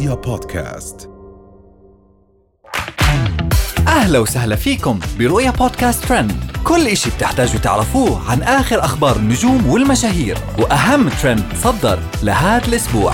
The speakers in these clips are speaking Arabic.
رؤيا بودكاست. أهلا وسهلا فيكم برؤيا بودكاست ترند. كل إشي بتحتاجوا تعرفوه عن آخر أخبار النجوم والمشاهير وأهم ترند صدر لهذا الأسبوع.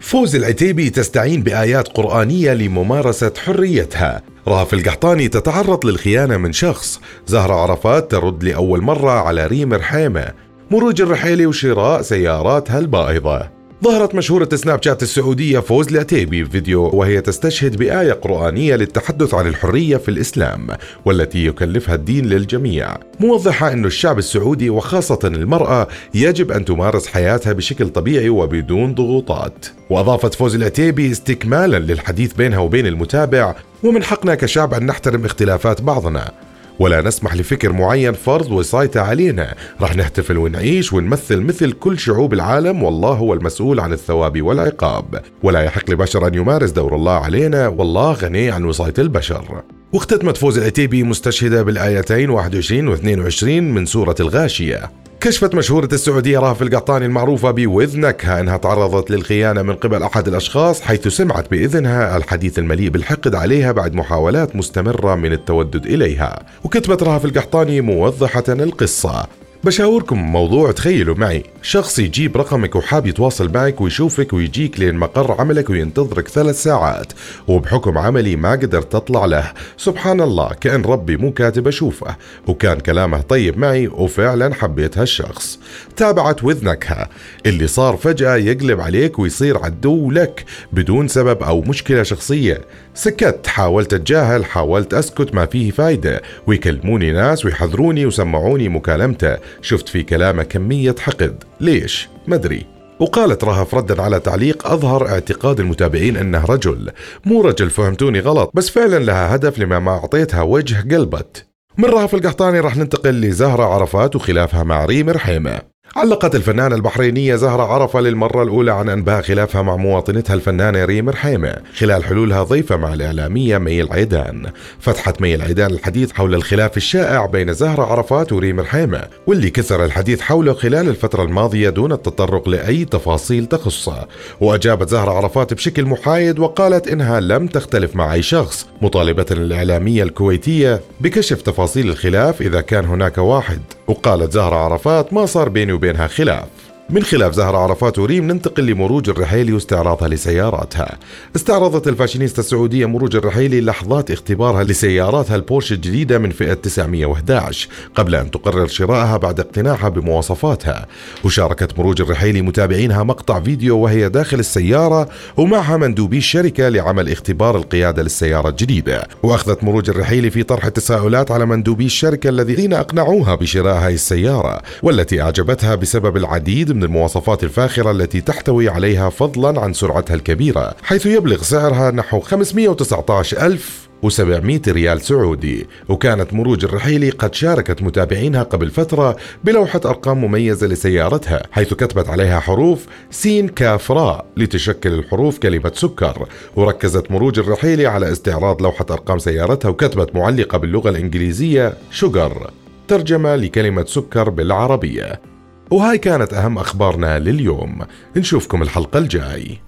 فوز العتيبي تستعين بآيات قرآنية لممارسة حريتها. رهف القحطاني تتعرض للخيانة من شخص. زهرة عرفات ترد لأول مرة على ريم رحيمة. مروج الرحيلي وشراء سياراتها البائضة. ظهرت مشهورة سناب شات السعودية فوز العتيبي فيديو وهي تستشهد بآية قرآنية للتحدث عن الحرية في الإسلام والتي يكلفها الدين للجميع. موضحة أن الشعب السعودي وخاصة المرأة يجب أن تمارس حياتها بشكل طبيعي وبدون ضغوطات. وأضافت فوز العتيبي استكمالا للحديث بينها وبين المتابع ومن حقنا كشعب أن نحترم اختلافات بعضنا. ولا نسمح لفكر معين فرض وصايته علينا. رح نحتفل ونعيش ونمثل مثل كل شعوب العالم والله هو المسؤول عن الثواب والعقاب. ولا يحق لبشر أن يمارس دور الله علينا والله غني عن وصاية البشر. واختتمت فوز العتيبي مستشهدة بالآيتين 21 و 22 من سورة الغاشية. كشفت مشهورة السعودية رهف القطاني المعروفة بوذنكها أنها تعرضت للخيانة من قبل أحد الأشخاص حيث سمعت بإذنها الحديث المليء بالحقد عليها بعد محاولات مستمرة من التودد إليها. وكتبت رهف القحطاني موضحة القصة. بشاوركم موضوع تخيلوا معي. شخص يجيب رقمك وحاب يتواصل معك ويشوفك ويجيك لين مقر عملك وينتظرك ثلاث ساعات وبحكم عملي ما قدرت تطلع له. سبحان الله كأن ربي مو كاتب أشوفه وكان كلامه طيب معي وفعلا حبيت هالشخص. تابعت وذنكها. اللي صار فجأة يقلب عليك ويصير عدو لك بدون سبب أو مشكلة شخصية. سكت حاولت أتجاهل حاولت أسكت ما فيه فايدة. ويكلموني ناس ويحذروني وسمعوني مكالمته. شفت في كلامه كمية حقد. ليش؟ مدري وقالت رهف ردا على تعليق أظهر اعتقاد المتابعين أنه رجل. مو رجل فهمتوني غلط. بس فعلا لها هدف لما ما أعطيتها وجه قلبت. من رهف القحطاني راح ننتقل لزهرة عرفات وخلافها مع ريم رحيمة. علقت الفنانة البحرينية زهرة عرفة للمرة الأولى عن أنباء خلافها مع مواطنتها الفنانة ريم رحيمة خلال حلولها ضيفة مع الإعلامية مي العيدان. فتحت مي العيدان الحديث حول الخلاف الشائع بين زهرة عرفات وريم رحيمة واللي كثر الحديث حوله خلال الفترة الماضية دون التطرق لأي تفاصيل تخصه. وأجابت زهرة عرفات بشكل محايد وقالت إنها لم تختلف مع أي شخص مطالبة الإعلامية الكويتية بكشف تفاصيل الخلاف إذا كان هناك واحد. وقالت زهرة عرفات ما صار بيني وبينها خلاف. من خلاف زهرة عرفات وريم ننتقل لمروج الرحيلي واستعراضها لسياراتها. استعرضت الفاشينيستا السعودية مروج الرحيلي لحظات اختبارها لسياراتها البورش الجديدة من فئة 911 قبل أن تقرر شرائها بعد اقتناعها بمواصفاتها. وشاركت مروج الرحيلي متابعينها مقطع فيديو وهي داخل السيارة ومعها مندوبي الشركة لعمل اختبار القيادة للسيارة الجديدة. وأخذت مروج الرحيلي في طرح التساؤلات على مندوبي الشركة الذين أقنعوها بشراء هذه السيارة والتي أعجبتها بسبب العديد من المواصفات الفاخرة التي تحتوي عليها فضلا عن سرعتها الكبيرة حيث يبلغ سعرها نحو 519 ألف و700 ريال سعودي. وكانت مروج الرحيلي قد شاركت متابعينها قبل فترة بلوحة أرقام مميزة لسيارتها حيث كتبت عليها حروف سين كاف راء لتشكل الحروف كلمة سكر. وركزت مروج الرحيلي على استعراض لوحة أرقام سيارتها وكتبت معلقة باللغة الإنجليزية شجر ترجمة لكلمة سكر بالعربية. وهاي كانت أهم أخبارنا لليوم. نشوفكم الحلقة الجاي.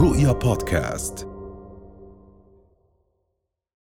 رؤيا بودكاست.